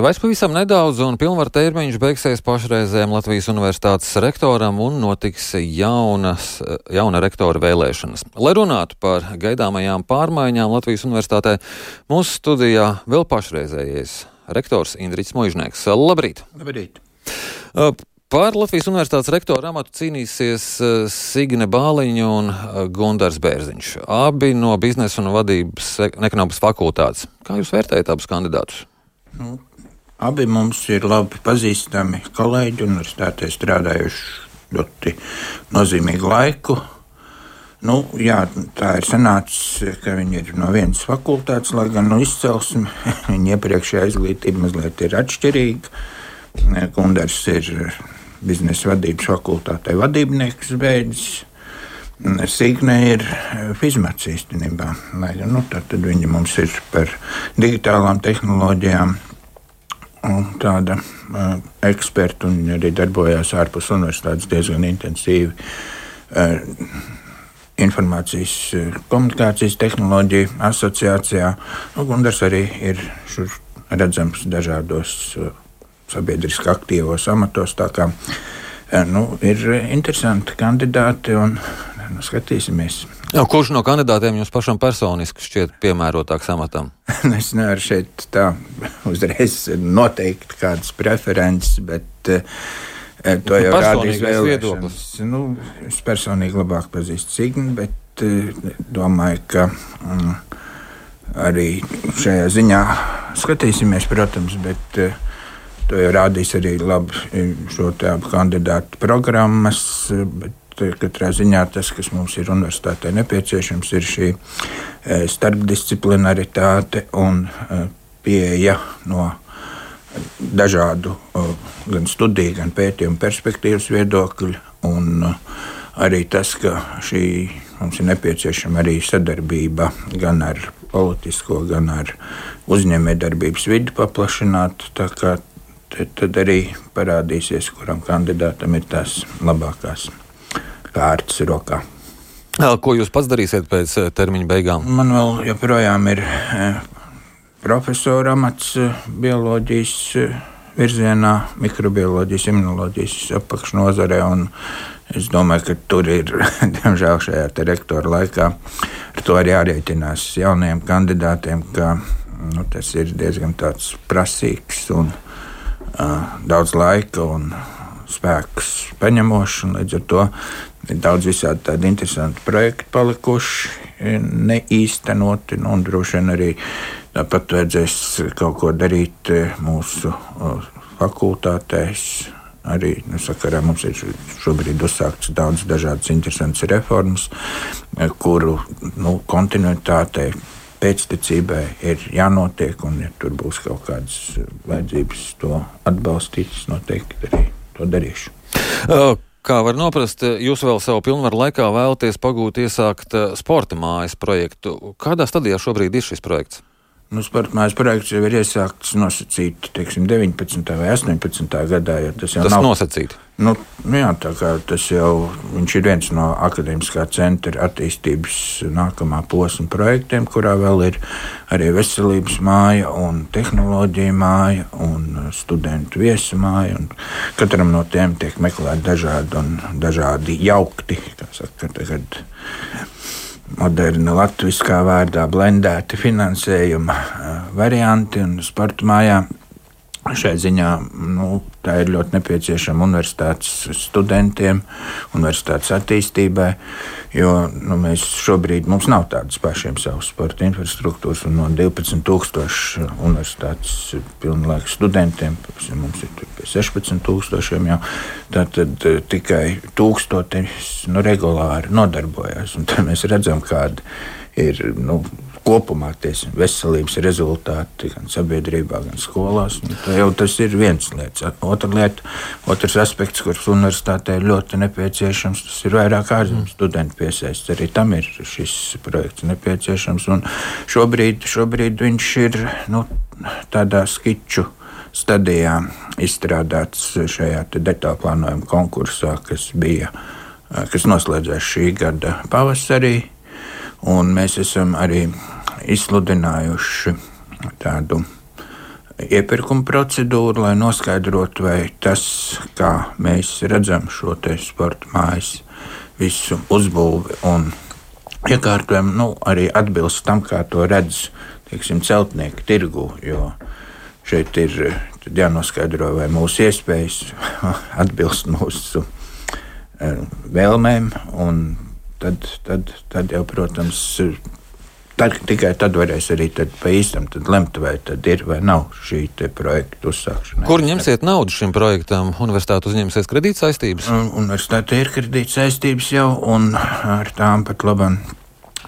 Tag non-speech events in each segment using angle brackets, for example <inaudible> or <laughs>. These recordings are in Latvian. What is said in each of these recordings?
Vairs pavisam nedaudz, un pilnvaru termiņš beigsies pašreizējiem Latvijas universitātes rektoram un notiks jaunas, jauna rektora vēlēšanas. Lai runātu par gaidāmajām pārmaiņām Latvijas universitātē, mūsu studijā vēl pašreizējais rektors Indriķis Moižnieks. Labrīt! Labrīt! Par Latvijas universitātes rektora amatu cīnīsies Signe Bāliņa un Gundars Bērziņš. Abi no biznesa un vadības ekonomikas fakultātes. Kā jūs vērtējat abus kandidātus? Nu, Abi mums ir labi pazīstami kolēģi, universitātē strādājuši ļoti nozīmīgu laiku. Nu, jā, tā ir sanācis, ka viņi ir no vienas fakultātes, lai gan no izcelsme <laughs> viņa iepriekšējā izglītība mazliet ir atšķirīga. Kunders ir biznesa vadības fakultātē vadībnieks beidzis. Signe ir fizmats īstenībā. Lai, nu, tad viņa mums ir par digitālām tehnoloģijām tāda uh, eksperta un arī darbojās ārpus universitātes diezgan intensīvi. Uh, informācijas komunikācijas tehnoloģija asociācijā. Nu, Gundars arī ir redzams dažādos uh, sabiedriski aktīvos amatos. Kā, nu, ir interesanti kandidāti un nu, skatīsimies. Jā, kurš no kandidātiem jums pašam personiski šķiet piemērotāks amatam? <laughs> es nevaru šeit tā uzreiz noteikt kādas preferences, bet uh, to nu, jau rādīs vēlēšanas. Nu, es personīgi labāk pazīstu Signu, bet uh, domāju, ka um, arī šajā ziņā skatīsimies, protams, bet uh, To jau rādīs arī labi šo kandidātu programmas. Bet katrā ziņā tas, kas mums ir universitātē nepieciešams, ir šī e, starpdisciplinaritāte un e, pieeja no dažādu gan studiju, gan pētījumu perspektīvas viedokļu. Un arī tas, ka šī mums ir nepieciešama arī sadarbība gan ar politisko, gan ar uzņēmējdarbības vidi paplašināt. Tad arī parādīsies, kuram kandidātam ir tās labākās kārtas rokā. Ko jūs pats darīsiet pēc termiņa beigām? Man vēl joprojām ir profesora amats bioloģijas virzienā, mikrobioloģijas, imunoloģijas apakšnodarbē. Es domāju, ka tur ir, <laughs> diemžēl, šajā rektora laikā ar to arī jārēķinās jauniem kandidātiem, ka nu, tas ir diezgan prasīgs un uh, daudz laika un spēkus paņemošs. Līdz ar to Ir daudz visādi tādi interesanti projekti palikuši neīstenoti, nu, un droši vien arī tāpat vajadzēs kaut ko darīt e, mūsu fakultātēs. Arī nu, sakarā mums ir šobrīd uzsākts daudz dažādas interesantas reformas, e, kuru nu, kontinuitātei pēctecībai ir jānotiek, un, ja tur būs kaut kādas vajadzības to atbalstīt, es noteikti arī to darīšu. Uh. Kā var noprast, jūs vēl savu pilnvaru laikā vēlaties pagūt iesākt eh, sporta mājas projektu. Kādā stadijā šobrīd ir šis projekts? Nu, sporta mājas projekts jau ir iesākts nosacīt teiksim, 19. vai 18. gadā. Tas jau tas nav nosacīts. Nu, nu jā, tas jau ir viens no akadēmiskā centra attīstības nākamā posma projektiem, kurā vēl ir arī veselības māja, un tehnoloģija māja un studentu viesu māja. Katram no tiem tiek meklēti dažādi un dažādi jaukti. Saka, tagad, moderna latviešu vārdā blendēti finansējuma varianti un sporta mājām Šai ziņā nu, tā ir ļoti nepieciešama universitātes studentiem, universitātes attīstībai, jo nu, mēs šobrīd mums nav tādas pašiem savas sporta infrastruktūras, un no 12,000 universitātes pilnlaika studentiem mums ir 16,000 jau. Tātad tikai tūkstotis nu, regulāri nodarbojas, un tad mēs redzam, kāda ir. Nu, kopumā tie veselības rezultāti gan sabiedrībā, gan skolās. Nu, jau tas ir viens lieta. Otra lieta, otrs aspekts, kurš universitātē ir ļoti nepieciešams, tas ir vairāk ārzemju mm. studentu piesaists. Arī tam ir šis projekts nepieciešams. Un šobrīd, šobrīd viņš ir nu, tādā skiču stadijā izstrādāts šajā detālu plānojuma konkursā, kas bija, kas noslēdzās šī gada pavasarī. Un mēs esam arī izsludinājuši tādu iepirkuma procedūru, lai noskaidrotu, vai tas, kā mēs redzam šo sporta mājas visu uzbūvi un iekārtojumu, nu, arī atbilst tam, kā to redz teiksim, celtnieki tirgu. Jo šeit ir jānoskaidro, vai mūsu iespējas <laughs> atbilst mūsu eh, vēlmēm. Tad, tad, tad jau, protams, Tad, tikai tad varēs arī tad pa īstam lemt, vai tad ir vai nav šī projekta uzsākšana. Kur ņemsiet naudu šim projektam? Universitāte uzņemsies kredītsaistības? Universitāte ir kredītsaistības jau, un ar tām pat labam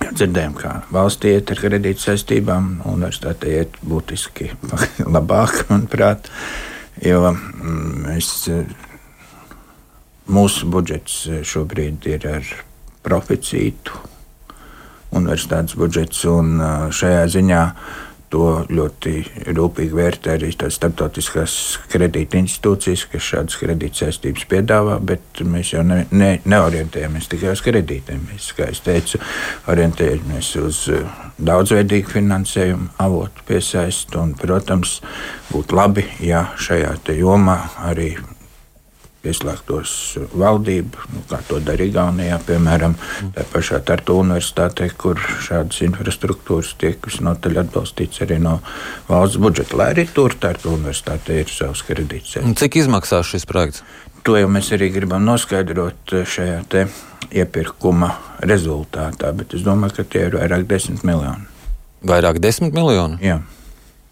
dzirdējām, ka valstī iet ar kredītsaistībām, universitāte iet būtiski <laughs> labāk, manuprāt, jo mm, mēs, mūsu budžets šobrīd ir ar proficītu universitātes budžets. Šajā ziņā to ļoti rūpīgi vērtē arī tās starptautiskās kredīta institūcijas, kas šādas kredīta saistības piedāvā, bet mēs jau ne, ne, neorientējamies tikai uz kredītiem. Mēs, kā jau teicu, orientējamies uz daudzveidīgu finansējumu avotu piesaistu un, protams, būtu labi, ja šajā jomā arī ieslēgtos valdību, nu, kā to dara Igaunijā, piemēram, tā pašā Tartu universitātē, kur šādas infrastruktūras tiek visnotaļ atbalstīts arī no valsts budžeta. Lai arī tur Tartu universitātē ir savs kredīts. Cik izmaksās šis projekts? To jau mēs arī gribam noskaidrot šajā iepirkuma rezultātā, bet es domāju, ka tie ir vairāk desmit miljoni. Vairāk desmit miljoni? Jā.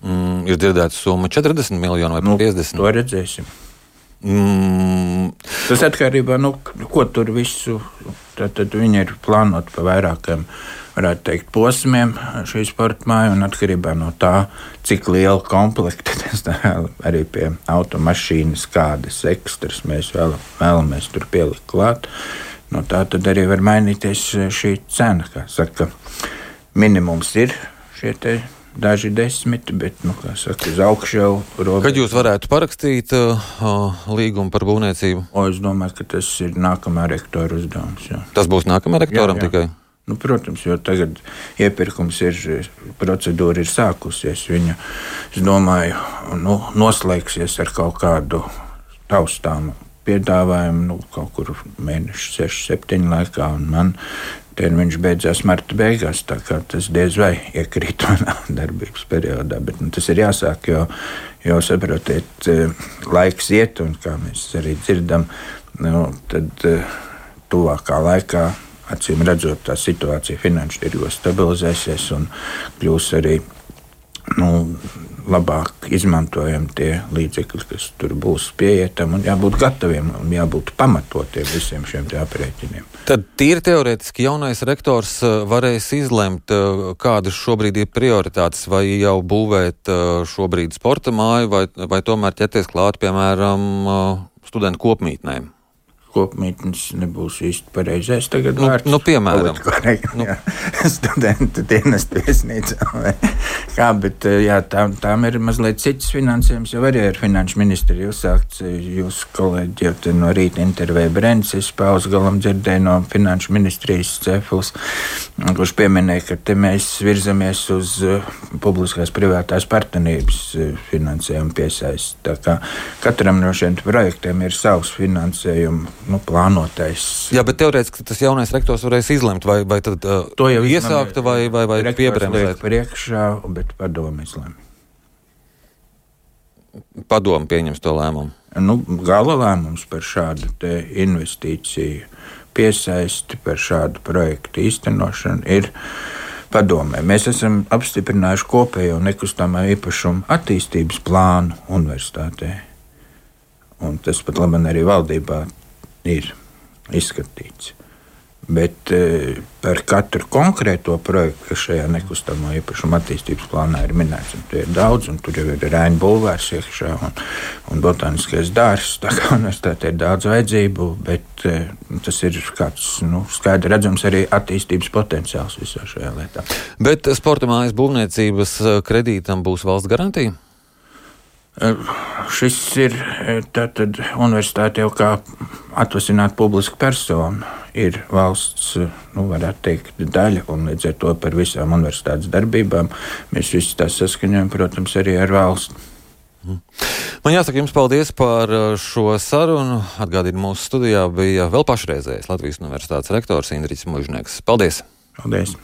Mm, ir dzirdēta summa 40 miljoni vai nu, 50? To redzēsim. Mm. Tas atkarībā no nu, ko tur visu. Tad, tad viņi ir plānoti pa vairākiem varētu teikt, posmiem šī sporta māja. Atkarībā no tā, cik liela komplekta <laughs> tas arī pie automašīnas, kādas ekstras mēs vēl, vēlamies tur pielikt klāt. No tā tad arī var mainīties šī cena. Saka, minimums ir šie daži desmiti, bet, nu, kā saka, uz augšu jau robežu. Kad jūs varētu parakstīt uh, līgumu par būvniecību? O, es domāju, ka tas ir nākamā rektora uzdevums. Jā. Tas būs nākamā rektoram jā, jā. tikai? Nu, protams, jo tagad iepirkums ir, procedūra ir sākusies. Viņa, es domāju, nu, noslēgsies ar kaut kādu taustāmu piedāvājumu, nu, kaut kur mēnešu, sešu, septiņu laikā. Man termiņš beidzās marta beigās. Tas diez vai iekrīt manā <laughs> darbības periodā, bet nu, tas ir jāsāk, jo, jo saprotiet, eh, laiks iet, un kā mēs arī dzirdam, nu, tad eh, tuvākā laikā. Acīm redzot, tā situācija finanšu tirgos stabilizēsies un kļūs arī nu, labāk izmantojam tie līdzekļi, kas tur būs pieejami, un jābūt gataviem un jābūt pamatotiem visiem šiem aprēķiniem. Tad tīri teorētiski jaunais rektors eh, varēs izlemt, eh, kādas šobrīd ir prioritātes, vai jau būvēt eh, šobrīd sporta māju, vai, vai tomēr ķerties klāt, piemēram, studentu kopmītnēm kopmītnes nebūs īsti pareizais tagad nu, vārds. Nu, piemēram, nu. <laughs> studentu dienestu viesnīca. Kā, bet jā, tām, tām ir mazliet cits finansējums, jau arī ar finanšu ministriju uzsākts. Jūs kolēģi jau no rīta intervēja Brencis, pauzgalam dzirdēja no finanšu ministrijas cefus, kurš pieminēja, ka te mēs virzamies uz publiskās privātās partnerības finansējumu piesaist. Tā kā katram no šiem projektiem ir savs finansējums nu, plānotais. Jā, bet teorētiski tas jaunais rektors varēs izlemt, vai, vai tad, uh, to jau iesākta vai, vai, vai piebremzēt. Priekšā, bet padomu izlemt. Padomu pieņems to lēmumu. Nu, gala lēmums par šādu investīciju piesaisti, par šādu projektu īstenošanu ir padomē. Mēs esam apstiprinājuši kopējo nekustamā īpašuma attīstības plānu universitātē. Un tas pat labi arī valdībā ir izskatīts. Bet e, par katru konkrēto projektu, kas šajā nekustamā īpašuma attīstības plānā ir minēts, un tie ir daudz, un tur jau ir Rēna Bulvārs iekšā un, un Botāniskais dārzs. Tā kā universitātē ir daudz vajadzību, bet e, tas ir kāds nu, skaidri redzams arī attīstības potenciāls visā šajā lietā. Bet sporta mājas būvniecības e, kredītam būs valsts garantija? Šis ir tātad universitāte jau kā atvasināta publiska persona. Ir valsts, nu, varētu teikt, daļa, un līdz ar to par visām universitātes darbībām mēs visi tās saskaņojam, protams, arī ar valsts. Mhm. Man jāsaka jums paldies par uh, šo sarunu. Atgādinu, mūsu studijā bija vēl pašreizējais Latvijas Universitātes rektors Indričs Mužnieks. Paldies! Paldies!